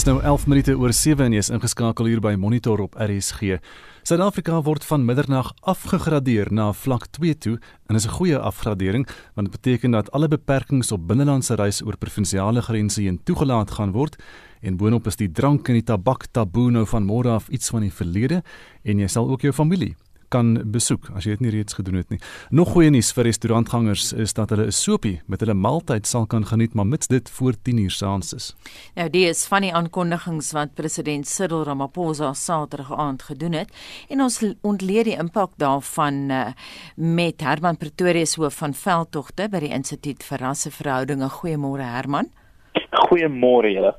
Dis nou 11 minute oor 7 en jy is ingeskakel hier by Monitor op RSG. Suid-Afrika word van middernag afgegradeer na vlak 2 toe en is 'n goeie afgradering want dit beteken dat alle beperkings op binnelandse reis oor provinsiale grense heen toegelaat gaan word en boonop is die drank en die tabak taboe nou van môre af iets van die verlede en jy sal ook jou familie kan besoek as jy dit nie reeds gedoen het nie. Nog goeie nuus vir restaurantgangers is dat hulle 'n sopie met hulle maaltyd sal kan geniet maar mits dit voor 10:00 saans is. Nou die is van die aankondigings wat president Cyril Ramaphosa Saterdag aand gedoen het en ons ontleed die impak daarvan uh, met Herman Pretorius hoof van veldtogte by die Instituut vir Rasseverhoudinge. Goeiemôre Herman. Goeiemôre julle.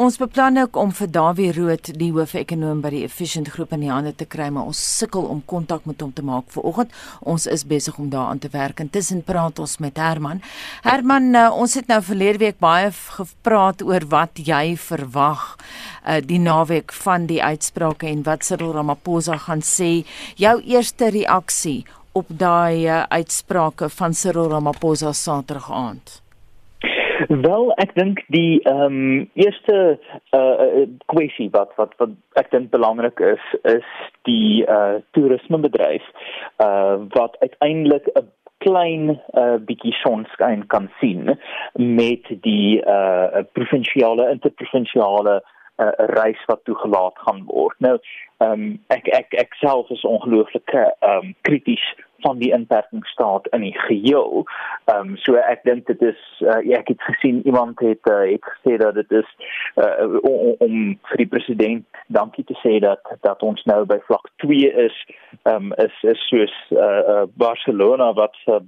Ons beplan ook om vir Dawie Rood, die hoof-ekonoom by die Efficient Groep in die hande te kry, maar ons sukkel om kontak met hom te maak vanoggend. Ons is besig om daaraan te werk. Intussen praat ons met Herman. Herman, uh, ons het nou verlede week baie gepraat oor wat jy verwag uh, die naweek van die uitsprake en wat Cyril Ramaphosa gaan sê. Jou eerste reaksie op daai uh, uitsprake van Cyril Ramaphosa Saterdag aand. Wel, ek dink die ehm um, eerste uh kwessie wat wat wat ek dink belangrik is is die uh toerismebedryf uh wat uiteindelik 'n klein uh bietjie sonskyn kan sien met die uh provinsiale interprovinsiale uh, reis wat toegelaat gaan word. Nou, ehm um, ek ek ek self is ongelooflik ehm um, krities van die inperkingsstaat in die geheel. Ehm um, so ek dink dit is uh, ek het gesien iemand het uh, het gesê dat dit is uh, om, om vir die president dankie te sê dat dat ons nou by vlak 2 is. Ehm um, is is soos uh, uh, Barcelona wat uh,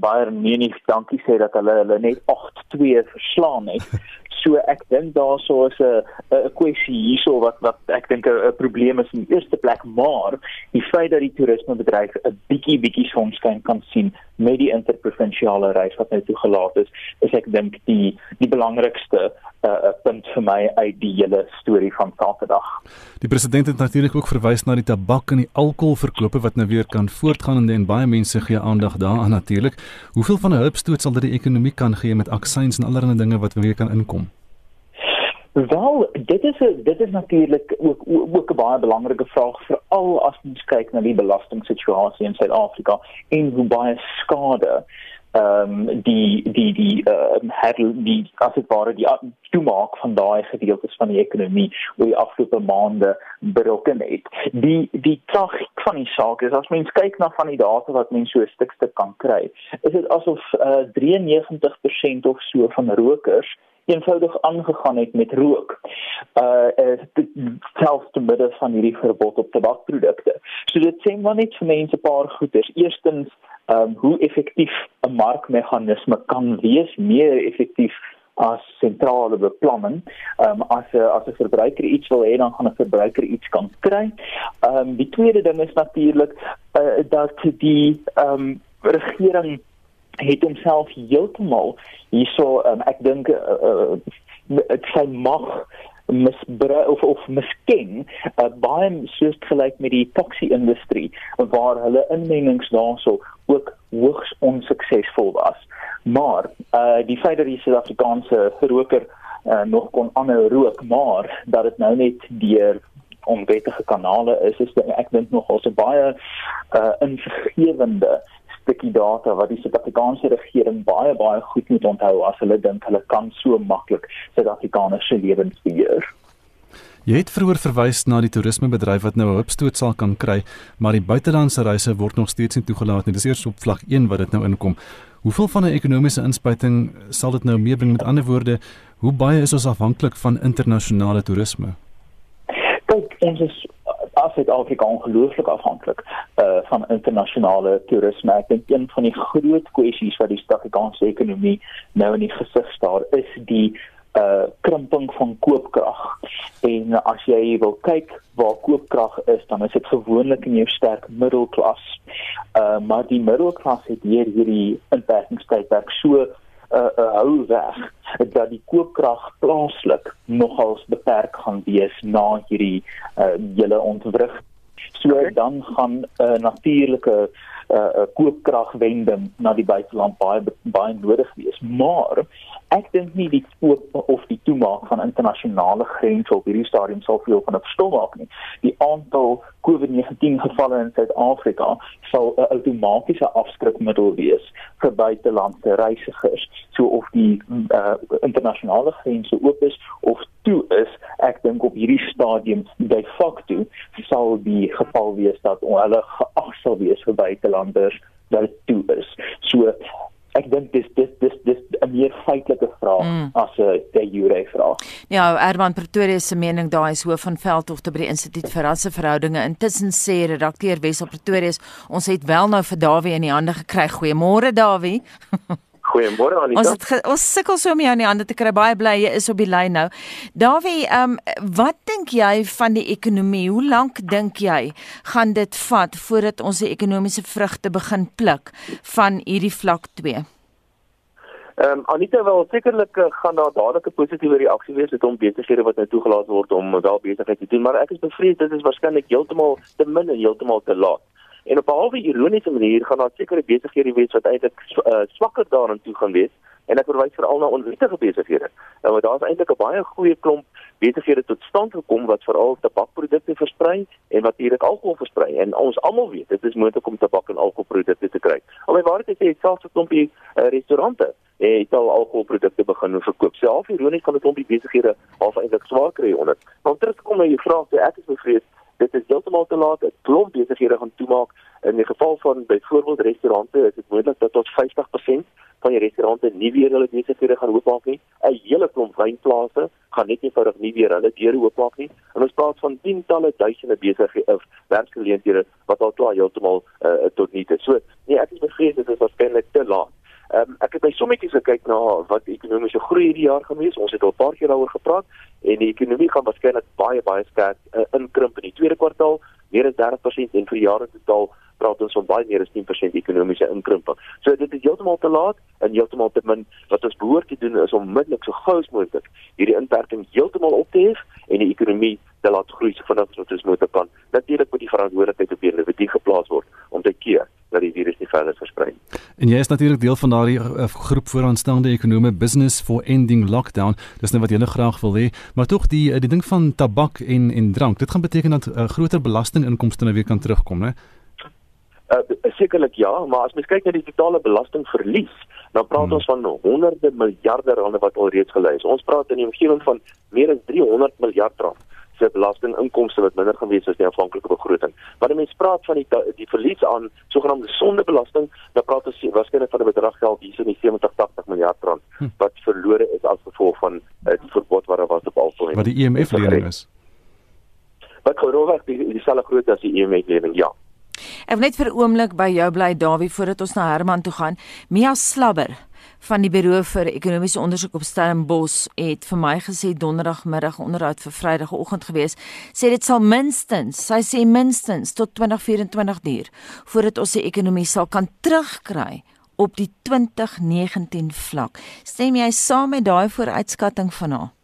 Bayern Munich dankie sê dat hulle hulle net 8-2 verslaan het. So ek dink daarso is 'n 'n kwessie hierso wat wat ek dink 'n probleem is in die eerste plek, maar die feit dat die toerismebedryf 'n bietjie bietjie sonskyn kan sien met die interprovinsiale reis wat nou toegelaat is, is ek dink die die belangrikste 'n uh, punt vir my uit die hele storie van Saterdag. Die president het natuurlik ook verwys na die tabak en die alkoholverkope wat nou weer kan voortgaan en, en baie mense gee aandag daaraan natuurlik. Hoeveel van 'n hulpstoot sal dit die ekonomie kan gee met aksies en allerlei dinge wat weer kan inkom? Wel, dit is 'n dit is natuurlik ook ook 'n baie belangrike vraag veral as ons kyk na die belastingsituasie in Suid-Afrika en hoe baie skade ehm um, die die die ehm uh, die as dit ware die toemaak van daai gedeeltes van die ekonomie oor die afgelope maande berokken het. Die die tragiek van die saak is as mens kyk na van die data wat mens so stukste kan kry, is dit asof uh, 93% of so van rokers eenvoudig aangegaan het met rook. Uh selfs te midde van hierdie verbod op tabakprodukte. So dit sê maar net vir mense 'n paar goeders. Eerstens, ehm um, hoe effektief 'n markmeganisme kan wees, meer effektief as sentrale beplanning. Ehm um, as 'n as 'n verbruiker iets wil hê, dan gaan 'n verbruiker iets kan kry. Ehm um, die tweede ding is natuurlik uh, dat die ehm um, regering het homself heeltemal hierso um, ek dink uh, uh, sy mag misbruik of of misken uh, baie soos gelyk met die taxi industrie waar hulle inmengings daarso ook hoogs onsuksesvol was. Maar uh, die feit dat die Suid-Afrikaanse roker uh, nog kon aanhou rook maar dat dit nou net deur onwettige kanale is is ek dink nog al so baie uh, invergewende stukkie data wat die Suid-Afrikaanse regering baie baie goed moet onthou as hulle dink hulle kan so maklik Suid-Afrikaners se lewens beheer. Jy het vroeër verwys na die toerismebedryf wat nou 'n hupstoot sal kan kry, maar die buitelandse reise word nog steeds nie toegelaat nie. Dis eers op vlak 1 wat dit nou inkom. Hoeveel van 'n ekonomiese inspuiting sal dit nou meebring met ander woorde? Hoe baie is ons afhanklik van internasionale toerisme? Kyk, ons is as Suid-Afrika ongelooflik afhanklik uh van internasionale toerisme. Ek dink een van die groot kwessies wat die Suid-Afrikaanse ekonomie nou in die gesig staar is die uh krimping van koopkrag. En as jy wil kyk waar koopkrag is, dan is dit gewoonlik in jou sterk middelklas. Uh maar die middelklas het hier hierdie inperkingstydperk so uh, uh hou weg dat die koopkrag plaaslik nogals beperk gaan wees na hierdie uh hele ontwrig. So dan gaan 'n uh, natuurlike uh, koopkragwending na die buiteland baie baie nodig wees maar ek dink nie die oop of die toemaak van internasionale grense op hierdie stadium sal veel van 'n verskil maak nie. Die aantal COVID-19 gevalle in Suid-Afrika sal 'n outomatiese afskrikmiddel wees vir buitelandse reisigers. So of die uh, internasionale grense oop is of toe is, ek dink op hierdie stadium de facto sal die geval wees dat hulle geag sal wees vir buitelanders dat toe is. So ek dink dis dis dis dis 'n meer feitelike vraag mm. as 'n die jure vraag. Ja, Herman Pretoria se mening daai is hoof van veldtogte by die Instituut vir Rasseverhoudinge. Intussen sê redakteur Wessel Pretoria, ons het wel nou vir Dawie in die hande gekry. Goeiemôre Dawie. Goeiemôre Anita. Ons het ons sukkel so om jou in die hande te kry. Baie bly jy is op die lyn nou. Dawie, ehm um, wat dink jy van die ekonomie? Hoe lank dink jy gaan dit vat voordat ons die ekonomiese vrugte begin pluk van hierdie vlak 2? Ehm um, Anita wil sekerlik uh, gaan daar dadelik 'n positiewe reaksie wees met hom besighede wat nou toegelaat word om wel besigheid te doen, maar ek is bevrees dit is waarskynlik heeltemal te min en heeltemal te laat. En op 'n halwe ironiese manier gaan daar sekere besighede wees wat eintlik uh, swakker daarin toe gaan wees en ek verwys veral na onwettige besighede. Nou want daar's eintlik 'n baie goeie klomp besighede tot stand gekom wat veral tabakprodukte versprei en wat hierdie alkohol versprei en ons almal weet dit is moontlik om tabak en alkoholprodukte te kry. Alhoewel waar dit sê selfs 'n klompie uh, restaurante het al alkoholprodukte begin verkoop. Selfs ironies kan dit klompie besighede half eintlik swaar kry onder. Maar terugkom na jou vraag, ek is bevrees dit is heeltemal te laat. 'n Klomp besighede gaan toemaak. In die geval van byvoorbeeld restaurante is dit moontlik dat tot 50% van die restaurante nie weer hulle besighede gaan oopmaak nie. 'n Hele klomp wynplase gaan net eenvoudig nie weer hulle deure oopmaak nie. En ons praat van tientalle duisende besighede of werksgeleenthede wat al klaar heeltemal uh, tot nie is. So, nee, ek is bevrees dit is waarskynlik te laat. Ehm um, ek het by sommetjies gekyk na wat ekonomiese groei hierdie jaar gewees. Ons het al 'n paar keer daaroor gepraat en die ekonomie gaan waarskynlik baie baie sterk uh, inkrimp in die tweede kwartaal, meer as 30% en vir jare totaal praat ons van baie meer as 10% ekonomiese inkrimping. So dit is heeltemal te laat en heeltemal te min. Wat ons behoort te doen is om onmiddellik so gou as moontlik hierdie inperking heeltemal op te hef en die ekonomie te laat groei so vinnig as wat ons moontlik kan. Natuurlik moet die verantwoordelikheid op die individu geplaas word om te keer dat die virus nie verder versprei. En jy is natuurlik deel van daardie uh, groep vooraanstaande ekonome Business for Ending Lockdown. Dis net wat julle graag wil hê, maar tog die uh, die ding van tabak en en drank, dit gaan beteken dat uh, groter belastinginkomste nou weer kan terugkom, né? Sekerlik ja, maar as mens kyk na die totale belastingverlies, dan praat hmm. ons van honderde miljarde rande wat alreeds gelei is. Ons praat in die omgewing van meer as 300 miljard rand se belastinginkomste wat minder gewees as die aanvanklike begroting. Wanneer mense praat van die die verlies aan sogenaamde sondebelasting, dan praat ons waarskynlik van 'n bedrag geld hier in die 70 80 miljard rand hm. wat verlore is as gevolg van uh, die verbod wat daar was op alkohol. Wat die IMF e lening is. Wat gewoonlik die dieselfde grootte as die IMF e lening, ja. Ek wil net vir 'n oomblik by jou bly Dawie voordat ons na Herman toe gaan. Mia Slabber van die Buro vir Ekonomiese Onderzoek op Stellenbosch het vir my gesê donderdagmiddag onderhoud vir vrydagoggend gewees. Sê dit sal minstens sy sê minstens tot 2024 duur voordat ons die ekonomie sal kan terugkry op die 2019 vlak. Stem jy saam met daai vooruitskatting van haar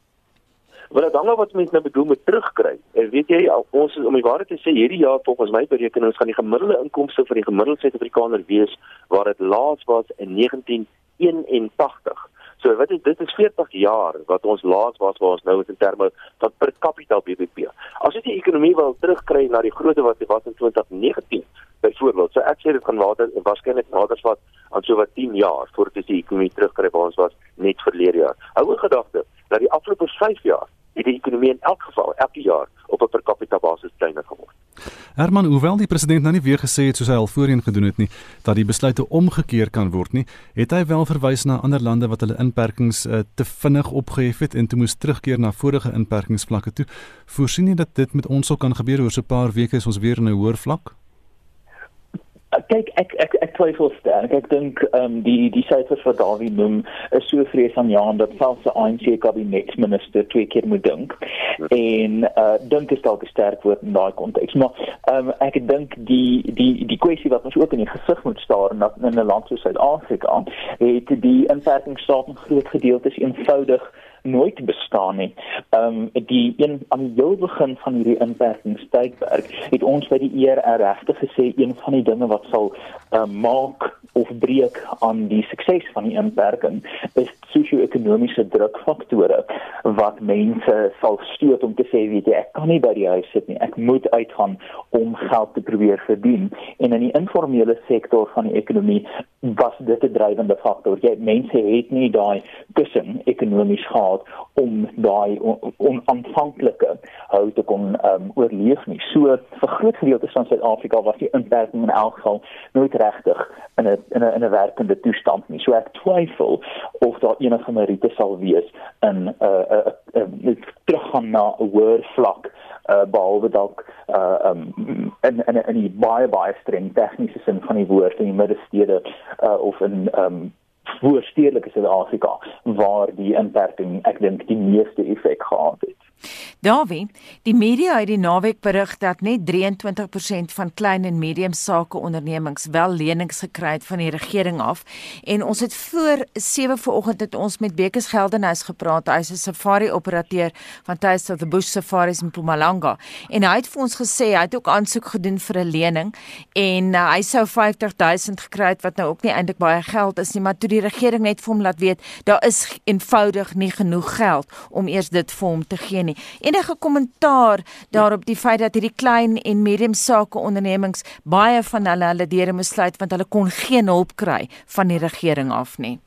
Wel dan wat mense nou bedoel met terugkry. En weet jy ons om die waarheid te sê hierdie jaar volgens my berekenings gaan die gemiddelde inkomste vir die gemiddelde Suid-Afrikaner wees waar dit laas was in 1981. So wat is dit is 40 jaar wat ons laas was waar ons nou is in terme van per capita BBP. As jy die ekonomie wil terugkry na die grootte wat dit was in 2019 byvoorbeeld, so ek sê dit gaan water waarskynlik nader wat aan so wat 10 jaar voordat jy die ekonomie terugkry waar ons was net verlede jaar. Hou in gedagte dat die afgelope 5 jaar het die ekonomie in elk geval elke jaar op 'n per capita basis kleiner geword. Herman, hoewel die president nou nie weer gesê het soos hy al voorheen gedoen het nie dat die besluite omgekeer kan word nie, het hy wel verwys na ander lande wat hulle inperkings uh, te vinnig opgehef het en toe moes terugkeer na vorige inperkingsvlakke toe. Voorsien jy dat dit met ons sou kan gebeur oor so 'n paar weke as ons weer in 'n hoër vlak? Kyk ek ek ek twyfel sterk. Ek dink ehm um, die die syfers wat Dawie noem is so vrees aan Jan dat selfs die ANC kabinetsminister twee keer moet dink. En uh dink is dalk 'n sterk woord in daai konteks, maar ehm um, ek dink die die die kwessie wat ons ook in die gesig moet staar in 'n land soos Suid-Afrika, het die inperkingsstaat in groot gedeeltes eenvoudig nooit bestaan nie. Ehm um, die een aan die heel begin van hierdie inperkingstydperk het ons by die ERR regtig gesê een van die dinge wat sal uh, maak of breek aan die sukses van die inperking is sosio-ekonomiese drukfaktore wat mense sal stoot om te sê weet jy ek kan nie by die huis sit nie. Ek moet uitgaan om geld te probeer verdien. En in die informele sektor van die ekonomie was dit 'n drywende faktor. Jy mense het nie daai kussing ekonomies gehad om daai onaanvanklike on hou te kon um, oorleef nie so vir groot gedeeltes van Suid-Afrika was die inperking in elk geval nooit regtig in 'n in 'n 'n werkende toestand nie. So ek twyfel of daar enige meriete sal wees in 'n uh, 'n uh, uh, teruggaan na 'n hoër vlak uh behalwe dalk uh um in in in die baie baie streng tegniese sin van die woord in die middestede uh of in um voorstedelike Suid-Afrika waar die inperking ek dink die meeste effek gehad het. Dawie, die media het die naweek berig dat net 23% van klein en medium sake ondernemings wel lenings gekry het van die regering af en ons het voor 7 vanoggend het ons met Bekes Geldenhuis gepraat. Hy's 'n safari operateur van Taste of the Bush Safaris in Mpumalanga en hy het vir ons gesê hy het ook aansoek gedoen vir 'n lening en uh, hy sou 50000 gekry het wat nou ook nie eintlik baie geld is nie, maar toe die regering net vir hom laat weet daar is eenvoudig nie genoeg geld om eers dit vir hom te gee nie. Enige kommentaar daarop die feit dat hierdie klein en medium sake ondernemings baie van hulle hulle deure moes sluit want hulle kon geen hulp kry van die regering af nie.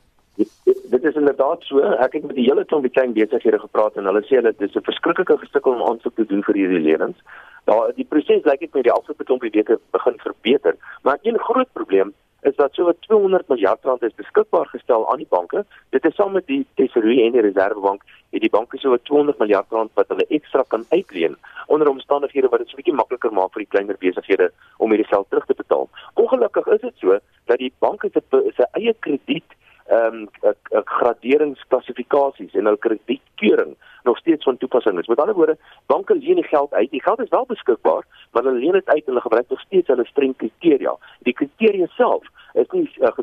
Dit is inderdaad so. Ek het met die hele klomp klein besighede gepraat en hulle sê hulle dis 'n verskriklike gesukkel om aansoek te doen vir hierdie lenings. Daar die proses lyk dit met die afgelope klompie weke begin verbeter, maar een groot probleem is dat so 200 miljard rand is beskikbaar gestel aan die banke. Dit is saam met die Tesourier en die Reservebank het die banke so 200 miljard rand wat hulle ekstra kan uitleen onder omstandighede wat dit so 'n bietjie makliker maak vir die kleiner besighede om hierdie geld terug te betaal. Ongelukkig is dit so dat die banke se se eie krediet ehm um, graderingsklassifikasies en hulle kredietkeuring nog steeds van toepassing is. Met ander woorde, banke leen die geld uit. Die geld is wel beskikbaar, maar hulle leen dit uit en hulle gebruik nog steeds hulle streng kriteria. Die kriteria self is nie uh,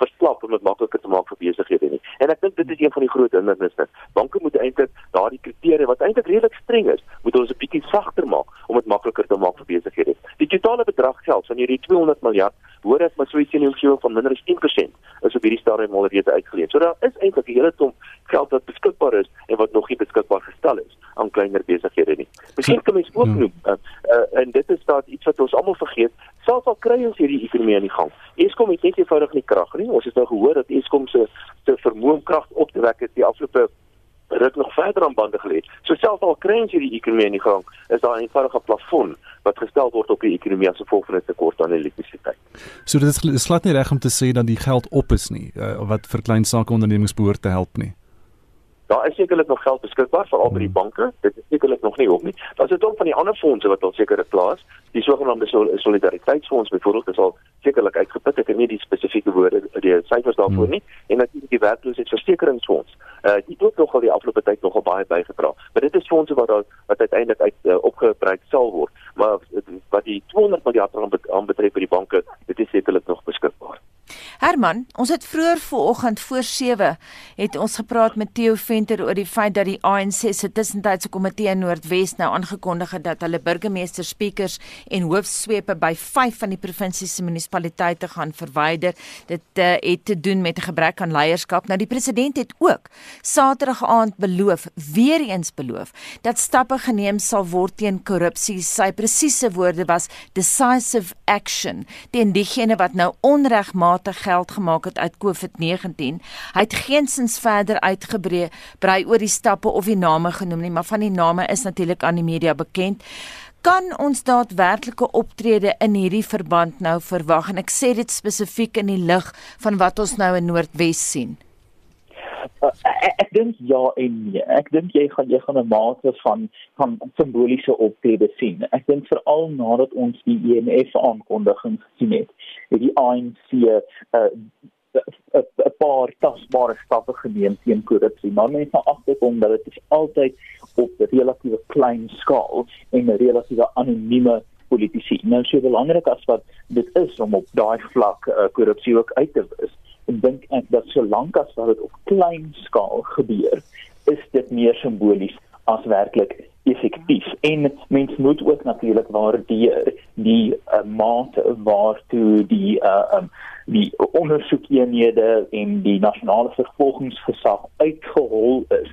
verslap om dit makliker te maak vir besighede nie. En ek dink dit is een van die groot hindernisse. Banke moet eintlik daardie kriteria wat eintlik redelik streng is, moet ons 'n bietjie sagter maak om dit makliker te maak vir besighede. Die totale bedrag geld van hierdie 200 miljard hoor ek maar so iets in die omgewing van minder as 10% is op hierdie stadium al reeds uitgeleef. So daar is eintlik 'n hele klomp geld wat beskikbaar is en wat nog nie beskikbaar gestel is aan kleiner besighede nie. Miskien kan mens ook ja. noem uh, uh, en dit is daad iets wat ons almal vergeet, selfs al kry ons hierdie ekonomie aan die gang. Eskom het net eenvoudig nie krag nie. Ons het nou gehoor dat Eskom se se vermoë om krag op te wek het die afgelope ruk nog verder aan bande gelê. So selfs al kry ons hierdie ekonomie aan die gang, is daar 'n eenvoudige plafon wat gestel word op die ekonomie as gevolg van 'n tekort aan elektrisiteit. So dit is slat nie reg om te sê dat die geld op is nie, uh, wat vir klein sake ondernemings behoort te help nie. Daar is sekerlik nog geld beskikbaar vir al by die hmm. banke. Dit is sekerlik nog nie op nie. Daar's 'n klomp van die ander fondse wat al seker geplaas. Die sogenaamde solidariteitsfonds byvoorbeeld is al sekerlik uitgeput. Ek het nie die spesifieke woorde die syfers daarvoor hmm. nie. En natuurlik die werkloosheidsversekeringsfonds. Uh dit het nog al die afgelope tyd nogal baie bygedra. Maar dit is fondse wat daar wat uiteindelik uit uh, opgebruik sal word. Maar wat die 200 miljard rand aanbetref by die banke, dit is sekerlik nog. Herman, ons het vroeër vanoggend voor 7 het ons gepraat met Theo Venter oor die feit dat die ANC se tussentydse komitee in Noordwes nou aangekondig het dat hulle burgemeester, speakers en hoofsweepe by 5 van die provinsie se munisipaliteite gaan verwyder. Dit uh, het te doen met 'n gebrek aan leierskap. Nou die president het ook Saterdag aand beloof, weer eens beloof, dat stappe geneem sal word teen korrupsie. Sy presiese woorde was decisive action teen diegene wat nou onregmatig geld gemaak het uit COVID-19. Hy het geensins verder uitgebrei brei oor die stappe of die name genoem nie, maar van die name is natuurlik aan die media bekend. Kan ons daadwerklike optrede in hierdie verband nou verwag en ek sê dit spesifiek in die lig van wat ons nou in Noordwes sien? Uh, ek ek dink ja en nee. Ek dink jy gaan jy gaan 'n mate van van simboliese optrede sien. Ek dink veral nadat ons die EMF aankondiging gesien het, het die ANC 'n uh, 'n paar tasbare stappe geneem teen korrupsie, maar mense moet agterkom dat dit altyd op 'n relatiewe klein skaal en 'n relatiewe anonieme politisie. Nou so belangrik as wat dit is om op daai vlak uh, korrupsie ook uit te wis, dink ek dat solank as wat dit op klein skaal gebeur, is dit meer simbolies as werklik effektief. En mens moet ook natuurlik waardeer die uh, mate waartoe die uh, um, die ondersoekeenhede en die nasionale vervolgingsgesag uitgehol is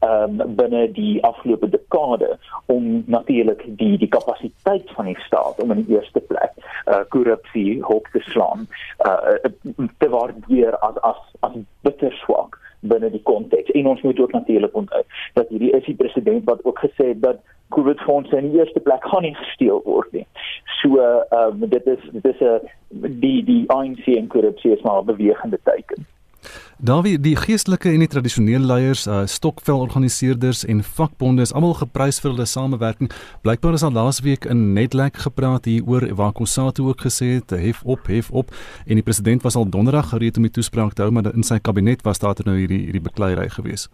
um, binne die afgelope dekade om natuurlik die die kapasiteit van die staat om in die eerste plek uh, korrupsie hoog te slaan uh, te waardeer as as as bitter swak binne die konteks. En ons moet ook natuurlik onthou dat hierdie is die president wat ook gesê het dat COVID fondse in die eerste plek gaan nie gesteel word nie. So ehm um, dit is dit is 'n die die ANC en korrupsie is maar 'n bewegende teken. Dawie, die geestelike en die tradisionele leiers, uh, stokvelorganiseerders en vakbonde is almal geprys vir hulle samewerking. Blykbaar is al laasweek in Netlek gepraat hieroor waar Kossatu ook gesê het, hef op, hef op en die president was al donderdag gereed om die toespraak te hou, maar in sy kabinet was daar nou hierdie hierdie bekleierery geweest.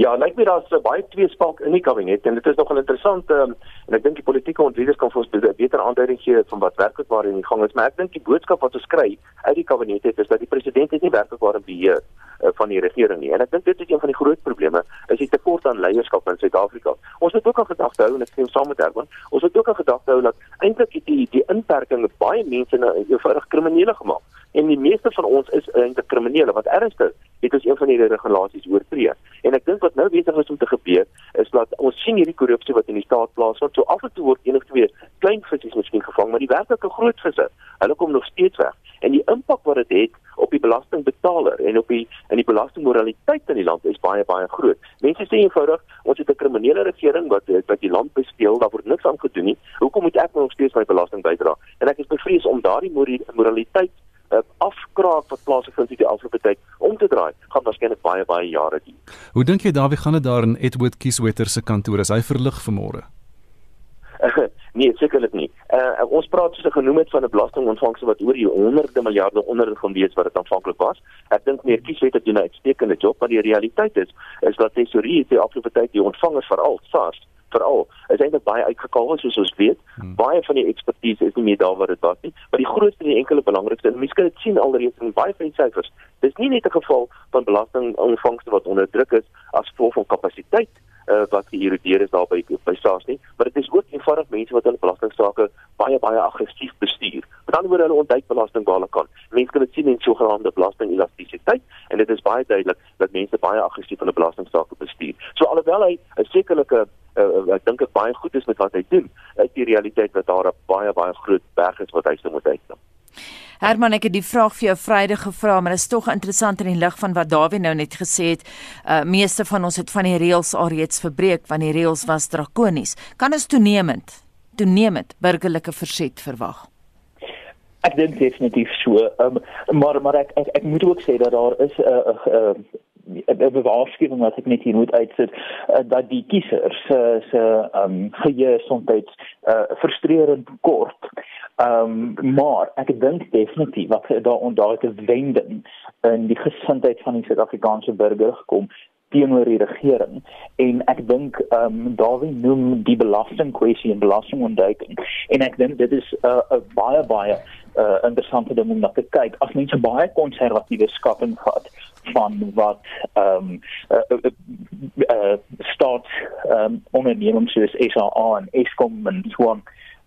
Ja, lyk my daar's baie tweespalk in die kabinet en dit is nogal interessant um, en ek dink die politieke ontleeders kan vir ons 'n beter aanduiding gee van wat werklik waar in die gang is, maar ek dink die boodskap wat ons kry uit die kabinet het is dat die president het nie werklik waar in beheer uh, van die regering nie. En ek dink dit is een van die groot probleme is die tekort aan leierskap in Suid-Afrika. Ons moet ook aan gedagte hou en ek sê saam met Herman, ons moet ook aan gedagte hou dat eintlik die die inperking baie mense nou eenvoudig kriminele gemaak en die meeste van ons is eintlik kriminele wat ernstig het ons een van hierdie regulasies oortree. En ek dink wat nou besig is om te gebeur is dat ons sien hierdie korrupsie wat in die staat plaasvind. So af en toe word een of twee klein visse miskien gevang, maar die werklike groot visse, hulle kom nog steeds weg. En die impak wat dit het, het op die belastingbetaler en op die in die belastingmoraliteit in die land is baie baie groot. Mense sê eenvoudig, ons het 'n kriminele regering wat wat die land bespeel, daar word niks aan gedoen nie. Hoekom moet ek nog steeds my belasting bydra? En ek is bevrees om daardie moraliteit uh, afkraak wat plaasvind in die afgelope tyd om te draai, gaan waarskynlik baie baie jare duur. Hoe dink jy Dawie gaan dit daar in Edward Kieswetter se kantoor as hy verlig vanmôre? nee, sekerlik nie. Uh, ons praat soos ek genoem het van 'n belastingontvangse wat oor die honderde miljarde onder gaan wees wat dit aanvanklik was. Ek dink meer Kieswetter doen 'n uitstekende job, maar die realiteit is is dat tesorie die afgelope tyd die ontvangers veral SARS veral is eintlik baie uitgekaal soos ons weet. Hmm. Baie van die ekspertise is nie meer daar waar dit was nie, maar die grootste en die enkele belangrikste en mense kan dit sien alreeds in baie van die syfers. Dis nie net 'n geval van belastingontvangste wat onder druk is as gevolg van kapasiteit uh, wat geïrodeer is daar by by SARS nie, maar dit is ook eenvoudig mense wat hulle belastingsaake baie baie aggressief bestuur. Met ander woorde hulle ontduik belasting waar hulle kan. Mense kan dit sien in sogenaamde belastingelastisiteit en dit is baie duidelik dat mense baie aggressief hulle belastingsaake bestuur. So alhoewel hy 'n sekerlike uh, ek dink dit baie goed is met wat hy doen, is die realiteit dat daar 'n baie baie groot berg is wat hy sou moet uitkom. Herman, ek het die vraag vir jou Vrydag gevra, maar dit is tog interessant in die lig van wat Dawie nou net gesê het. Uh meeste van ons het van die reëls alreeds verbreek want die reëls was drakonies. Kan ons toenemend toenemend burgerlike verset verwag? Ek dink definitief so. Um, maar maar ek, ek ek moet ook sê dat daar is 'n uh, uh, 'n waarskuwing wat ek net hier moet uitsit uh, dat die kiesers se uh, se um geheue soms uh, frustrerend kort. Um maar ek dink definitief wat daar onder te wending in die gesindheid van die Suid-Afrikaanse burger gekom teenoor die regering. En ek dink ehm um, Dawie noem die belastingkwessie en belastingontduiking. En ek dink dit is 'n uh, 'n baie baie uh, interessante ding om na te kyk. As mense baie konservatiewe skatting vat van wat ehm um, uh, uh, uh, staat ehm um, ondernemings soos SAA en Eskom en so on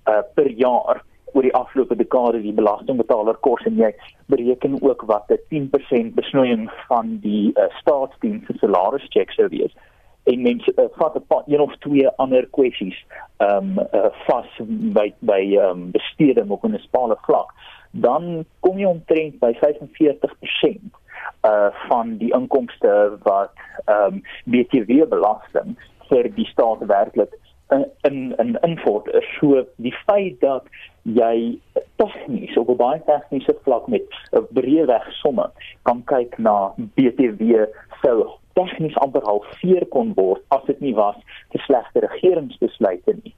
uh, per jaar oor die afgelope dekade die belastingbetaler kos en jy bereken ook wat 'n 10% besnoeiing van die uh, staatsdiens se salarischeck sou wees. En mense uh, vat 'n paar een of twee ander kwessies ehm um, uh, vas by by ehm um, besteding op 'n spale vlak. Dan kom jy omtrent by 45% uh van die inkomste wat ehm um, BTW belasting vir die staat werklik in in in invorder. So die feit dat jy tegnies op 'n baie tegniese vlak met 'n breë weg somme kan kyk na BTW sou tegnies amper halveer kon word as dit nie was te slegte regeringsbesluite nie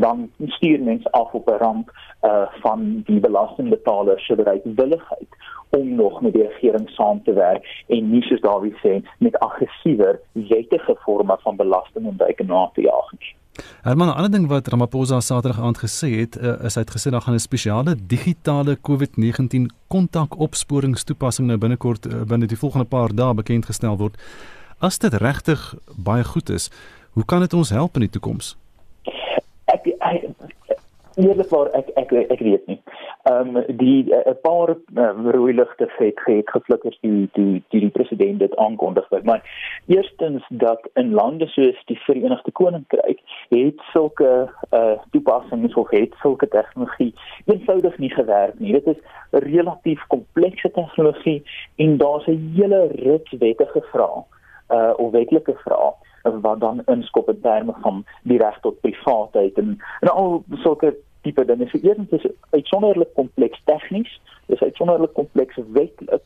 dan stuur mens af op 'n ramp uh van die belastingbetaler se bereidwilligheid om nog met die regering saam te werk en nie soos Dawie sê met aggressiewer wettige forme van belastingontwyking na te jaag nie. Herman, 'n ander ding wat Ramaphosa Saterdag aand gesê het, uh, is hy het gesê daar gaan 'n spesiale digitale COVID-19 kontakopsporingstoepassing nou binnekort uh, binne die volgende paar dae bekend gestel word. As dit regtig baie goed is, hoe kan dit ons help in die toekoms? Eerlikwaar ek ek ek weet nie. Ehm um, die 'n uh, paar um, rooi ligte het het geflikker die die die die president dit aankondig het. Maar eerstens dat in lande soos die Verenigde Koninkryk het sulke uh toepassings of het sulke tegnologie eenvoudig nie gewerk nie. Dit is relatief komplekse tegnologie en daar's 'n hele rits wettige vrae uh of wetlike vrae wat dan inskop in terme van die reg tot privaatheid en en al sulke tipe dinge. So eerstens is uitsonderlik kompleks tegnies, dis uitsonderlik kompleks wetlik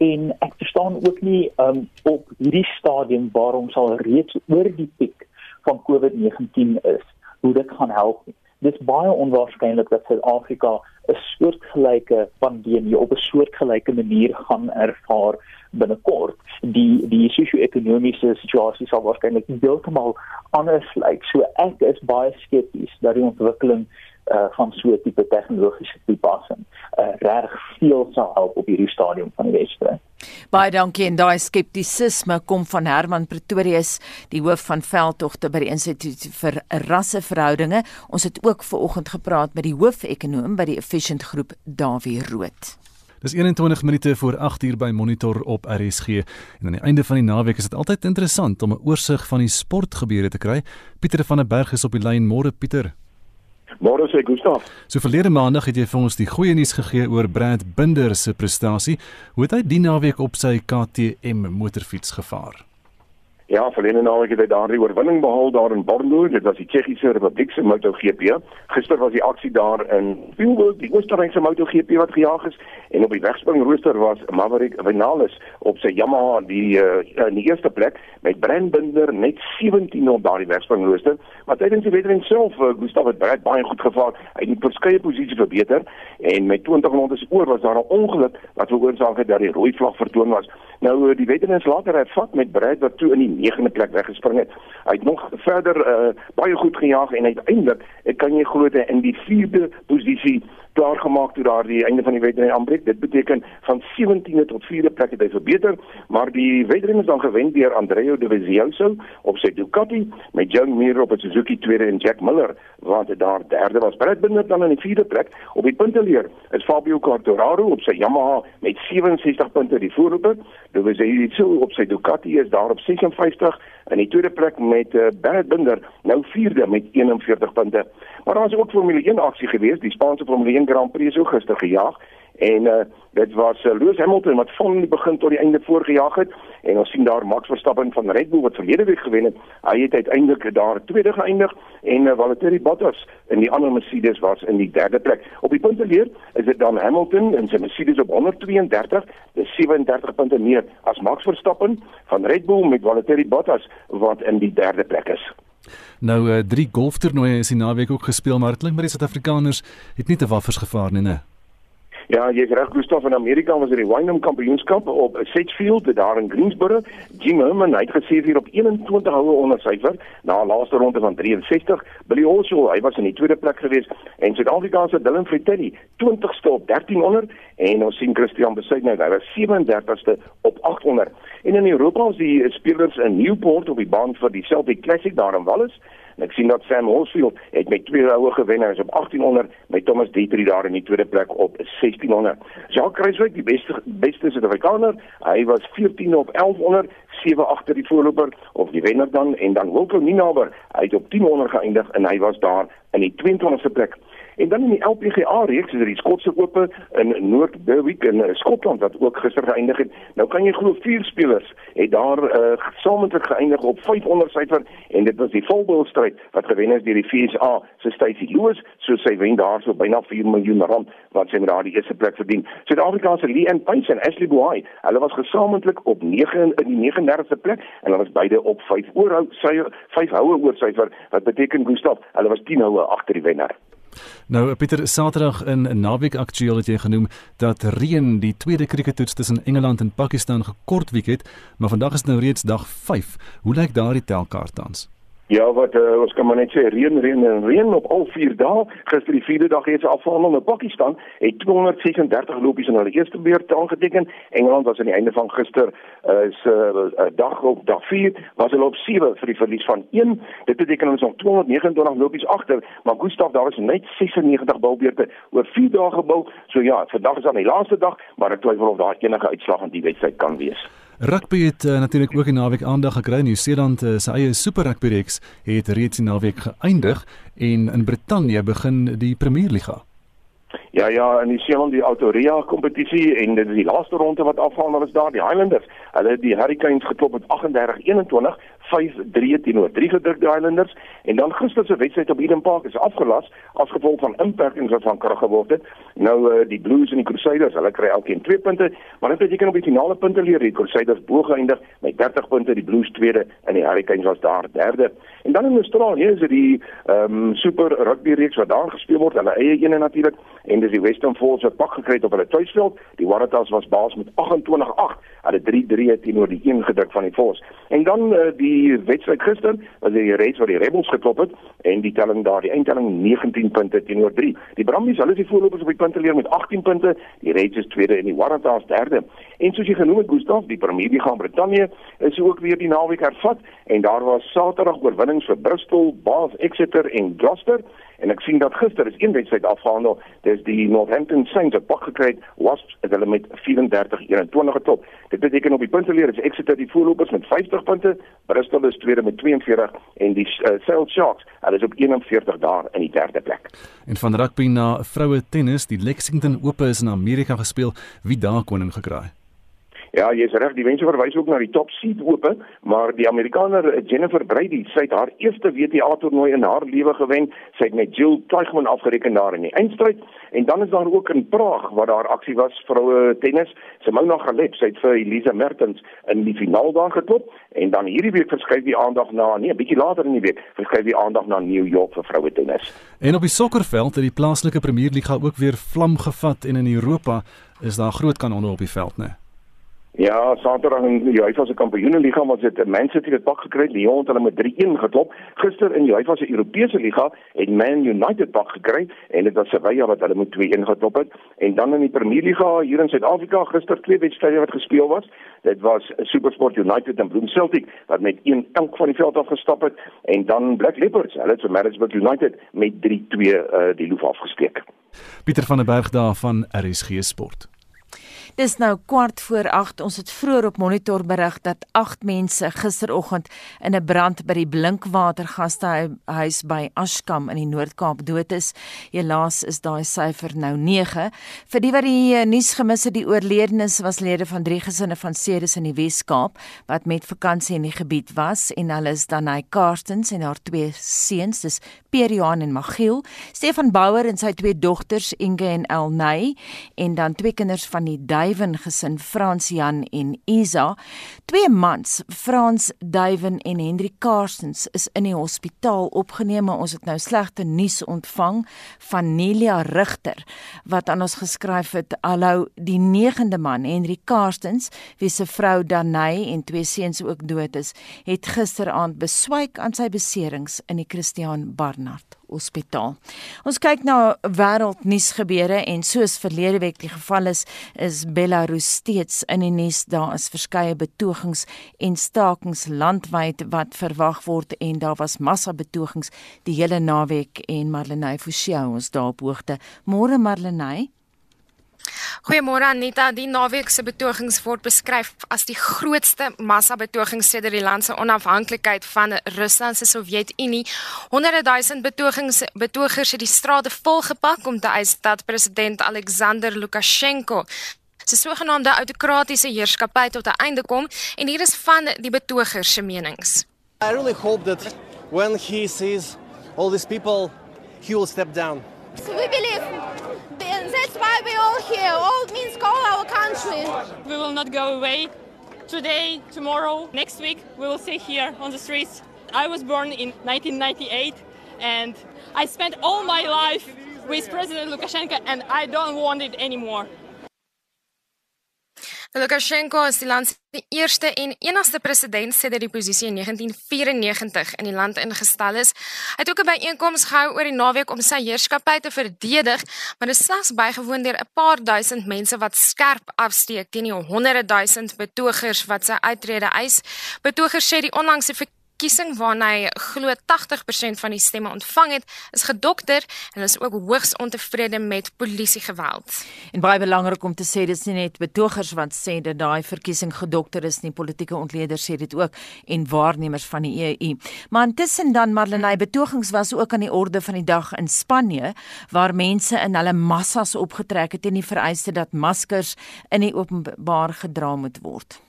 en ek verstaan ook nie um, op hierdie stadium waarom sal reeds oor die piek van COVID-19 is hoe dit gaan help. Dit is baie onwaarskynlik dat Suid-Afrika 'n soortgelyke pandemie op 'n soortgelyke manier gaan ervaar binnekort die die sosio-ekonomiese situasie sal waarskynlik heeltemal anders lyk. So ek is baie skepties dat die ontwikkeling uh, van so 'n tipe tegnologiese toepassing uh, reg veel sal help op hierdie stadium van die wedstryd. Baie dankie en daai skeptisisme kom van Herman Pretorius, die hoof van veldtogte by die Instituut vir Rasseverhoudinge. Ons het ook ver oggend gepraat met die hoofekonoom by die Efficient Groep, Dawie Rood. Dis 21 minute voor 8 uur by Monitor op RSG en aan die einde van die naweek is dit altyd interessant om 'n oorsig van die sportgebeure te kry. Pieter van der Berg is op die lyn. Môre Pieter. Môre sê Gustaf. So verlede maandag het jy vir ons die goeie nuus gegee oor Brad Binder se prestasie. Hoe het hy die naweek op sy KTM motorfiets gevaar? Ja, verlede naweek het hy daardie oorwinning behaal daar in Bordeaux. Dit was die Tsjechiese Republiek se MotoGP. Gister was die aksie daar in Spielberg, die Oostenrykse MotoGP wat gejaag is en op die wegspringrooster was Maverick Vinales op sy Yamaha die uh, in die eerste plek met Brand Binder net 17 op daardie wegspringrooster. Maar tydens die wedren self, uh, Gustav het baie baie goed gevaar. Hy het die verskeie posisies verbeter en met 20 rondes oor was daar 'n ongeluk wat veroorsaak het dat die rooi vlag vertoon was. Nou die wedren is later hervat met Brad wat toe in die negende plek weggespring het. Hy het nog verder uh, baie goed gejaag en uiteindelik kan jy glo dat in die 4de posisie klaargemaak toe daar die einde van die wedren aanbreek. Dit beteken van 17de tot 4de plek het hy verbeter, maar die wedren is dan gewen deur Andrea Dovizioso op sy Ducati met John Mir op 'n Suzuki tweede en Jack Miller wat daar derde was. Brad Binder dan in die vierde plek op die punteleer. Is Fabio Quartararo op sy Yamaha met 67 punte die voorloper. Dovizioso op sy Ducati is daar op 56 in die tweede plek met uh, Brad Binder nou vierde met 41 punte. Maar daar was ook Formule 1 aksie geweest, die Spaanse Formule 1 Grand Prix so gister gejaag en uh, dit was uh, Lewis Hamilton wat van die begin tot die einde voorgejaag het en ons sien daar Max Verstappen van Red Bull wat verlede week gewen het. Hy het uiteindelik daar tweede geëindig en uh, Valtteri Bottas in die ander Mercedes was in die derde plek. Op die punte leer is dit dan Hamilton en sy Mercedes op 132, dis 37 punte meer as Max Verstappen van Red Bull met Valtteri Bottas wat in die derde plek is. Nou uh, drie golftoernooie is die naweek ook gespeel, maar dit klink maar die Suid-Afrikaners het nie te waffers gevaar nie, nee. Ja, jy's reg, Gustaf in Amerika was dit er die Wyndham Kampioenskap op Sedgefield daar in Greensboro. Jim Herman het gesê hier op 21 houe onder syfer na 'n laaste ronde van 63. Billy Horschel, hy was in die tweede plek gewees en Suid-Afrika se Dylan Fratelli 20ste op 1300 en ons sien Christian Besuitner, hy was 37ste op 800. En in Europa is die spelers in Newport op die baan vir die Celtic Classic daar in Wallis En ek sien dat Sam Horsfield het met twee houe gewen, hy is op 1800 met Thomas Dietrich daar in die tweede plek op 1600. Jacques Kruiswyk, die beste beste Suid-Afrikaner, hy was 14 op 1100, sewe agter die voorloper of die wenner dan en dan Wilco Ninaber, hy het op 1000 geëindig en hy was daar in die 22ste plek. En dan in die LPGA reeks is er die Skotse Ope in Noord Berwick in eh, Skotland wat ook gister geëindig het. Nou kan jy glo vier spelers het daar uh, gesamentlik geëindig op 500 syfer en dit was die volboustryd wat gewen is deur die FSA se Stacey Lewis, so sy wen daarso byna 4 miljoen rand wat sy met haar die eerste plek verdien. Suid-Afrika se Lee and Pace en Ashley Boy, hulle was gesamentlik op 9 in die 39ste plek en hulle was beide op 5 oorhou sy 5 houe oor syfer wat beteken Gustaf, hulle was 10 houe agter die wenner. Nou Pieter Saterdag in 'n naweek aktueel het jy genoem dat reën die tweede krieketoets tussen Engeland en Pakistan gekort week het, maar vandag is nou reeds dag 5. Hoe lyk daardie telkaart tans? Ja, wat uh, ons kan maar net sê reën, reën en reën op al vier dae. Gister die vierde dag het se afhandel in Pakistan het 236 lopies in hulle eerste beurt aangeteken. Engeland was aan die einde van gister uh, 'n uh, dag op dag 4 was hulle op 7 vir die verlies van 1. Dit beteken ons nog 229 lopies agter, maar Gustav daar is net 96 balbeurte oor 4 dae gebou. So ja, vandag is aan die laaste dag, maar ek twyfel of daar enige uitslag aan die wedstryd kan wees. Rugby het uh, natuurlik ook in naweek aandag gekry. Nieu-Seeland uh, se eie Super Rugby reeks het reeds in naweek geëindig en in Brittanje begin die Premier Liga. Ja ja, in die Seeland die Autoria kompetisie en dit is die laaste ronde wat afhandel is daar die Highlanders. Hulle het die Hurricanes geklop met 38-21 5-3 teenoor drie gedrukte Islanders en dan gister se wedstryd op Eden Park is afgelas as gevolg van inperkings wat van krag geword het. Nou uh, die Blues en die Crusaders, hulle kry elkeen 2 punte, maar dit beteken op die finale punte leer die Crusaders bo geëindig met 30 punte, die Blues tweede en die Hurricanes was daar derde. En dan in Australië is dit die ehm um, super rugby reeks wat daar gespeel word, hulle eie ene natuurlik en dis die Western Force wat pak gekry het op hulle tuisveld. Die Waratahs was baas met 28-8 hulle 3-3 teenoor die een gedruk van die Force. En dan uh, die wedstryd gister, was die reeks waar die Rebels geklop het en die telling daar, die eindtelling 19 punte teenoor 3. Die Brumbies, hulle is die voorlopers op die punte leer met 18 punte, die Reds is tweede en die Waratahs derde. En soos jy genoem het Gustaf, die Premier League in Brittanje is ook weer die naweek hervat en daar was Saterdag oorwinnings vir Bristol, Bath, Exeter en Gloucester en ek sien dat gister is een wedstryd afgehandel. Dis die Northampton Saints het pak gekry Wasps het hulle met 34-21 getop. Dit beteken op die punteleer is Exeter die voorlopers met 50 punte. Bristol is tweede met 42 en die uh, Sale Sharks hulle is op 41 daar in die derde plek. En van rugby na vroue tennis. Die Lexington Ope is in Amerika gespeel. Wie daar koning gekraai Ja, jy's reg, die mense verwys ook na die top seed oop, maar die Amerikaner eh, Jennifer Brady, sy het haar eerste WTA toernooi in haar lewe gewen. Sy het met Jill Teichmann afgereken daar in die eindstryd en dan is daar ook in Praag waar daar aksie was vroue tennis. Simona Halep, sy het vir Elisa Mertens in die finaal daar geklop en dan hierdie week verskuif die aandag na nee, 'n bietjie later in die week, verskuif die aandag na New York vir vroue tennis. En op die sokkerveld het die plaaslike Premier Liga ook weer vlam gevat en in Europa is daar groot kanonne op die veld? Nee. Ja, Saterdag in die UEFA se Kampioenenliga was dit Man City het pak gekry, Lyon het hulle met 3-1 geklop. Gister in die UEFA se Europese liga het Man United pak gekry en dit was Sevilla wat hulle met 2-1 geklop het. En dan in die Premier Liga hier in Suid-Afrika gister twee wedstryde wat gespeel was. Dit was SuperSport United en Bloem Celtic wat met 1 elk van die veld af gestap het en dan Black Leopards, hulle het vir Maritzburg United met 3-2 uh, die loop afgesteek. Pieter van der Berg daar van RSG Sport. Dis nou kwart voor 8. Ons het vroeër op monitor berig dat 8 mense gisteroggend in 'n brand by die Blinkwatergastehuis by Ashkam in die Noord-Kaap dood is. Helaas is daai syfer nou 9. Vir die wat die uh, nuus gemis het, die oorledenes was lede van drie gesinne van Ceres in die Wes-Kaap wat met vakansie in die gebied was en hulle is dan hy Karstens en haar twee seuns, dis Pierre-Johan en Magiel, Stefan Bouwer en sy twee dogters Inge en Elnay en dan twee kinders van die Duiven gesin Frans Jan en Isa. Twee mans, Frans Duiven en Hendrik Karstens is in die hospitaal opgeneem, ons het nou slegte nuus ontvang van Nelia Rigter wat aan ons geskryf het: "Hallo, die negende man, Hendrik Karstens, wie se vrou Danay en twee seuns ook dood is, het gisteraand beswyk aan sy beserings in die Christiaan Barnard Hospitaal. Ons kyk na wêreldnuus gebeure en soos verlede week die geval is, is Belarus steeds in die nuus. Daar is verskeie betogings en stakings landwyd wat verwag word en daar was massa betogings die hele naweek en Marlenae Forsie ons daarop hoogte. Môre Marlenae Goeiemôre Anita. Die naweek se betogings word beskryf as die grootste massabetogings sedert die land se onafhanklikheid van Rusland se Sowjetunie. Honderde duisend betogings betogers het die strate volgepak om te eis dat president Alexander Lukasjenko se sogenaamde autokratiese heerskappy tot 'n einde kom en hier is van die betogers se menings. I really hope that when he sees all these people he will step down. So we believe that's why we all here. All means all our country. We will not go away. Today, tomorrow, next week, we will stay here on the streets. I was born in 1998 and I spent all my life with President Lukashenko and I don't want it anymore. Lukashenko is die land se eerste en enigste president sedert die posisie in 1994 in die land ingestel is. Hy het ook 'n byeenkoms gehou oor die naweek om sy heerskappy te verdedig, maar dit is slegs bygewoon deur 'n paar duisend mense wat skerp afsteek teen die honderde duisend betogers wat sy uittrede eis. Betogers sê die onlangse verkiesing waarna hy glo 80% van die stemme ontvang het, is gedokter en is ook hoogs ontevrede met polisiegeweld. En baie belangrik om te sê dis nie net betogers wat sê dat daai verkiesing gedokter is nie, politieke ontleeders sê dit ook en waarnemers van die EU. Maar intussen dan Marlenae betogings was ook aan die orde van die dag in Spanje waar mense in hulle massas opgetrek het en die vereiste dat maskers in die openbaar gedra moet word.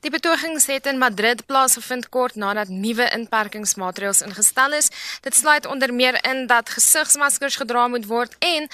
Die betogings het in Madrid plaasgevind kort nadat nuwe inperkingsmaatreëls ingestel is. Dit sluit onder meer in dat gesigsmaskers gedra moet word en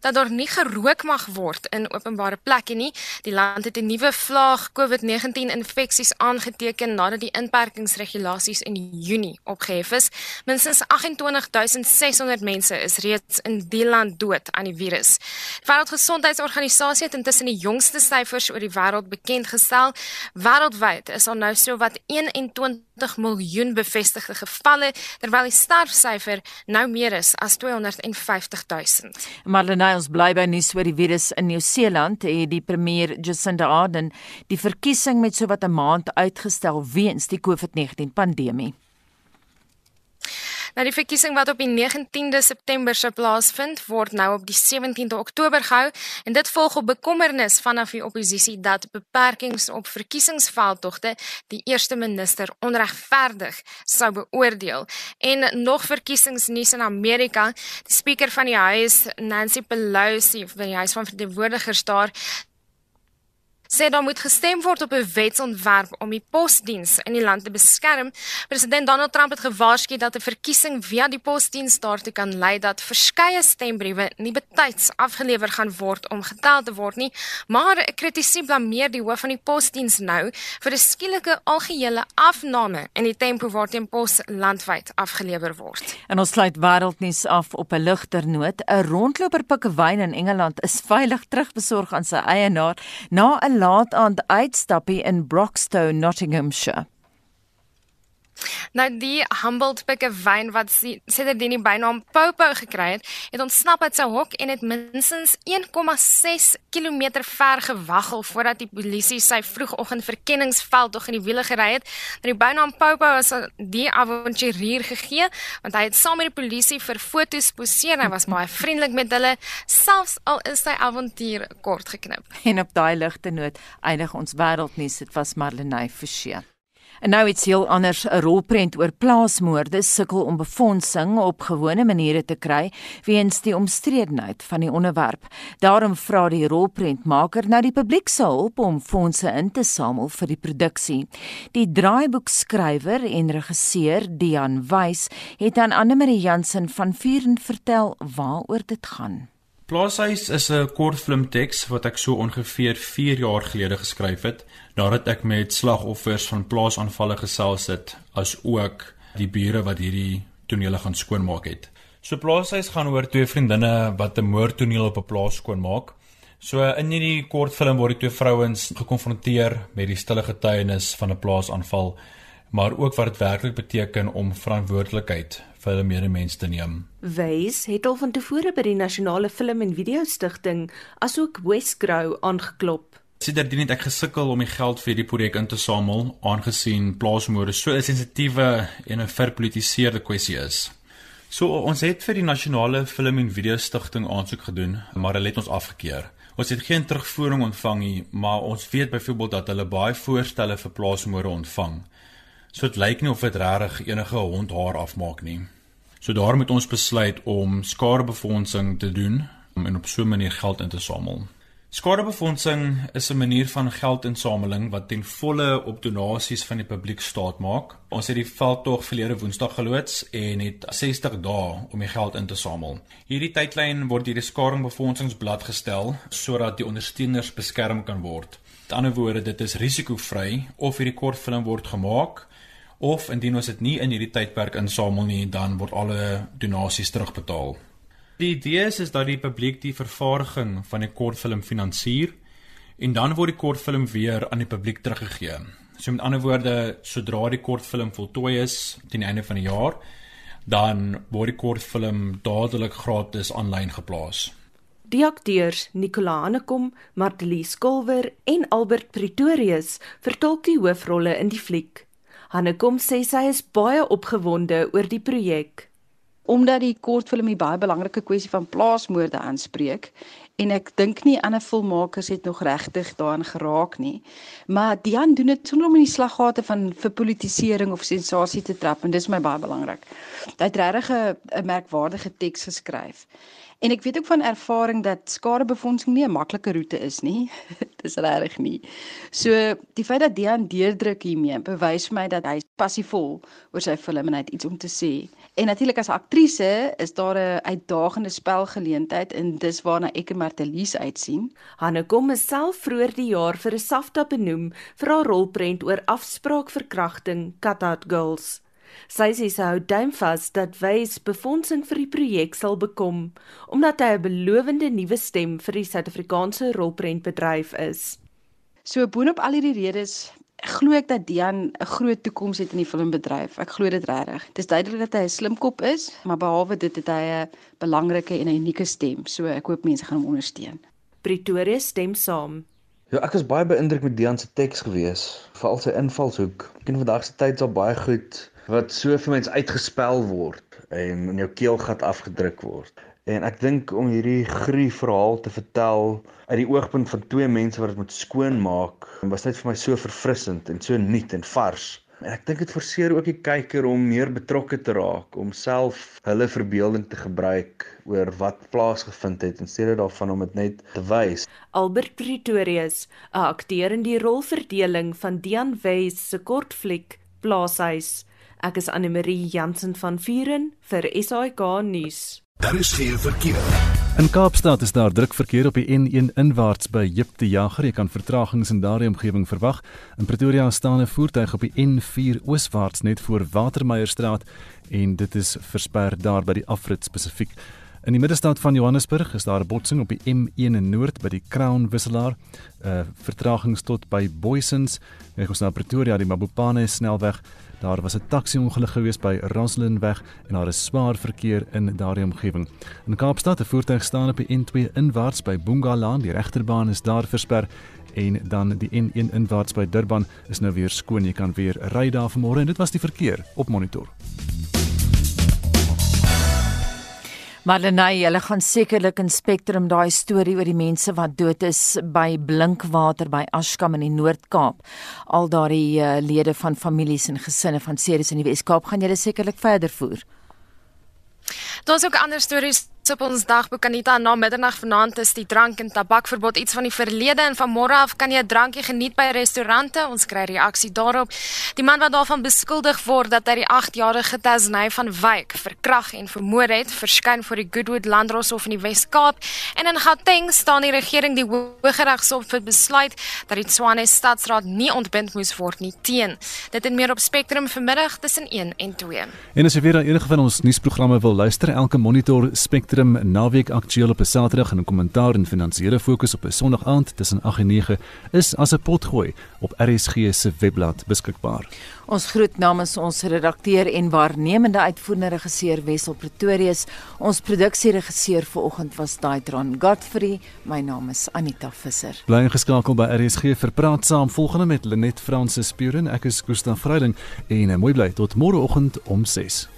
dat daar nie gerook mag word in openbare plekke nie. Die land het 'n nuwe vlaag COVID-19 infeksies aangeteken nadat die inperkingsregulasies in Junie opgehef is. Minstens 28600 mense is reeds in die land dood aan die virus. Die Wêreldgesondheidsorganisasie het intussen die jongste syfers oor die wêreld bekend gestel. Wêreldwyd is daar nou sowat 21 20 miljoen bevestigde gevalle terwyl die sterfsyfer nou meer is as 250 000. Marlenae, ons bly by nuus oor die virus in Nieu-Seeland. Het die premier Jacinda Ardern die verkiesing met sowat 'n maand uitgestel weens die COVID-19 pandemie. Nou die verkiesing wat op die 19de September sou plaasvind, word nou op die 17de Oktober gehou en dit volg op bekommernis vanaf die oppositie dat beperkings op verkiesingsveldtogte die eerste minister onregverdig sou beoordeel. En nog verkiesingsnuus in Amerika, die spreker van die huis, Nancy Pelosi, van die huis van verteenwoordigers daar sê daar moet gestem word op 'n wetsontwerp om die posdiens in die land te beskerm. President Donald Trump het gewaarsku dat 'n verkiesing via die posdiens daartoe kan lei dat verskeie stembriewe nie betyds afgelewer gaan word om getel te word nie, maar 'n kritisie blameer die hoof van die posdiens nou vir 'n skielike algehele afname in die tempo waarteen pos landwyd afgelewer word. En ons sluit wêreldnuus af op 'n ligter noot. 'n Rondloper pikkewyn in Engeland is veilig terugbesorg aan sy eienaar na 'n laat aand uitstappie in Broxtowe, Nottinghamshire. Nou die Humboldt pikke wyn wat sedert die bynaam Popo gekry het, het ontsnap uit sy hok en het minstens 1,6 km ver gewaggel voordat die polisie sy vroegoggend verkenningsveld tog in die wiele gery het. Nou die bynaam Popo is die avonturier gegee want hy het saam met die polisie vir foto's poseer. Hy was baie vriendelik met hulle, selfs al is sy avontuur kort geknip. En op daai ligte noot eindig ons wêreldnuus. Dit was Marlenae Forsie. En nou iets heel anders, 'n rolprent oor plaasmoorde sukkel om befondsing op gewone maniere te kry weens die omstredenheid van die onderwerp. Daarom vra die rolprentmaker nou die publiek se hulp om fondse in te samel vir die produksie. Die draaiboekskrywer en regisseur Dian Wys het aan Anne Marie Jansen van Vuren vertel waaroor dit gaan. Plaashuis is 'n kortfilm teks wat ek so ongeveer 4 jaar gelede geskryf het nadat ek met slagoffers van plaasaanvalle gesels het as ook die bure wat hierdie tonele gaan skoonmaak het. So Plaashuis gaan oor twee vriendinne wat 'n moordtoneel op 'n plaas skoonmaak. So in hierdie kortfilm word die twee vrouens gekonfronteer met die stille getuienis van 'n plaasaanval maar ook wat dit werklik beteken om verantwoordelikheid vir hulle medemens te neem. Wys het al van tevore by die Nasionale Film en Video Stichting asook Westgrow aangeklop. Siterdien het ek gesukkel om die geld vir die projek in te samel aangesien plaasmoorde so 'n sensitiewe en 'n verpolitiseerde kwessie is. So ons het vir die Nasionale Film en Video Stichting aansoek gedoen, maar hulle het ons afgekeur. Ons het geen terugvoering ontvang nie, maar ons weet byvoorbeeld dat hulle baie voorstelle vir plaasmoorde ontvang. So dit lyk nie of dit regtig enige hond haar afmaak nie. So daarom het ons besluit om skadebefondsing te doen om en op so 'n manier geld in te samel. Skadebefondsing is 'n manier van geldinsameling wat ten volle op donasies van die publiek staat maak. Ons het die veldtog verlede Woensdag geloods en het 60 dae om die geld in te samel. Hierdie tydlyn word deur die Skadebefondzingsblad gestel sodat die ondersteuners beskerm kan word. Met ander woorde, dit is risikovry of hierdie kortfilm word gemaak of indien ons dit nie in hierdie tydperk insamel nie, dan word alle donasies terugbetaal. Die idee is, is dat die publiek die vervaardiging van die kortfilm finansier en dan word die kortfilm weer aan die publiek teruggegee. So met ander woorde, sodra die kortfilm voltooi is teen die einde van die jaar, dan word die kortfilm dadelik gratis aanlyn geplaas. Die akteurs Nicola Hanekom, Martelie Skulwer en Albert Pretorius vertolk die hoofrolle in die fliek. Hanekom sê sy is baie opgewonde oor die projek omdat die kortfilm 'n baie belangrike kwessie van plaasmoorde aanspreek en ek dink nie ander filmmakers het nog regtig daaraan geraak nie. Maar Dian doen dit sonder om in die slaggate van vir politisering of sensasie te trap en dis my baie belangrik. Hy het regtig 'n merkwaardige teks geskryf. En ek weet ook van ervaring dat skadebefondsing nie 'n maklike roete is nie. Dis regtig nie. So die feit dat Dian deurdruk hiermee bewys vir my dat hy passievol oor sy film en hy het iets om te sê. En natuurlik as aktrise is daar 'n uitdagende spelgeleentheid en dis waarna ek en Martelies uitsien. Hanne kom self vroeër die jaar vir 'n SAFTA benoem vir haar rolprent oor afspraakverkrachting Cutout Girls. Sy sê sy hou duim vas dat Wys befondsing vir die projek sal bekom omdat hy 'n belowende nuwe stem vir die Suid-Afrikaanse rolprentbedryf is. So boonop al hierdie redes glo ek dat Dian 'n groot toekoms het in die filmbedryf. Ek glo dit regtig. Dit is duidelik dat hy 'n slim kop is, maar behalwe dit het hy 'n belangrike en 'n unieke stem. So ek hoop mense gaan hom ondersteun. Pretoria stem saam. Ja, ek is baie beïndruk met Dian se teks gewees, veral sy invalshoek. Ek ken vandag se tyd so baie goed wat so vir mense uitgespel word en in jou keelgat afgedruk word. En ek dink om hierdie grie verhaal te vertel uit die oogpunt van twee mense wat dit moet skoonmaak, was net vir my so verfrissend en so nuut en vars. En ek dink dit forceer ook die kyker om meer betrokke te raak, om self hulle verbeelding te gebruik oor wat plaasgevind het in steede daarvan om dit net te wys. Albert Pretorius, 'n akteur in die rolverdeling van Dian Wes se kortfliek Plaashuis. Ek is Anne Marie Jansen van Vuren vir SAK nuus. Daar is geen verkeer. In Kaapstad is daar druk verkeer op die N1 inwaarts by Jipte Jager. Jy kan vertragings in daardie omgewing verwag. In Pretoria staan 'n voertuig op die N4 ooswaarts net voor Watermeierstraat en dit is versper daar by die afrit spesifiek. In die middestad van Johannesburg is daar 'n botsing op die M1 in Noord by die Crown wisselaar. Uh vertragings tot by Boysons. Ek ons na Pretoria die Mabopane snelweg. Daar was 'n taxi-ongeluk gewees by Roslinweg en daar is swaar verkeer in daardie omgewing. In Kaapstad, 'n voertuig staan op die N2 inwaarts by Bungalaan, die regterbaan is daar versper en dan die N1 inwaarts by Durban is nou weer skoon. Jy kan weer ry daar vanmôre en dit was die verkeer op monitor. Marlenae, hulle gaan sekerlik in Spectrum daai storie oor die mense wat dood is by Blinkwater by Ashkam in die Noord-Kaap. Al daardie uh, lede van families en gesinne van Ceres in die Wes-Kaap gaan julle sekerlik verder voer. Daar's ook ander stories op ons dagboek Anita na middernag vanaand is die drank en tabakverbod iets van die verlede en van môre af kan jy 'n drankie geniet by restaurante. Ons kry reaksie daarop. Die man wat daarvan beskuldig word dat hy die 8-jarige Tasney van Wyk verkrag en vermoor het, verskyn voor die Goodwood Landdroshof in die Wes-Kaap en in Gauteng staan die regering die Hooggeregshof vir besluit dat die Tshwane Stadsraad nie ontbind moes word nie teen. Dit en meer op Spectrum vanmiddag tussen 1 en 2. En as jy weer enige van ons nuusprogramme wil luister, elke monitor Spectrum Spectrum naweek aktueel op 'n Saterdag en 'n kommentaar en finansiële fokus op 'n Sondag aand tussen 8 en 9 is as 'n potgooi op RSG se webblad beskikbaar. Ons groet namens ons redakteur en waarnemende uitvoerende regisseur Wessel Pretorius. Ons produksieregisseur vanoggend was Daitron Godfrey. My naam is Anita Visser. Bly ingeskakel by RSG vir praat saam volgende met Lenet Fransis Puren. Ek is Gustav Vreiding en mooi bly tot môreoggend om 6.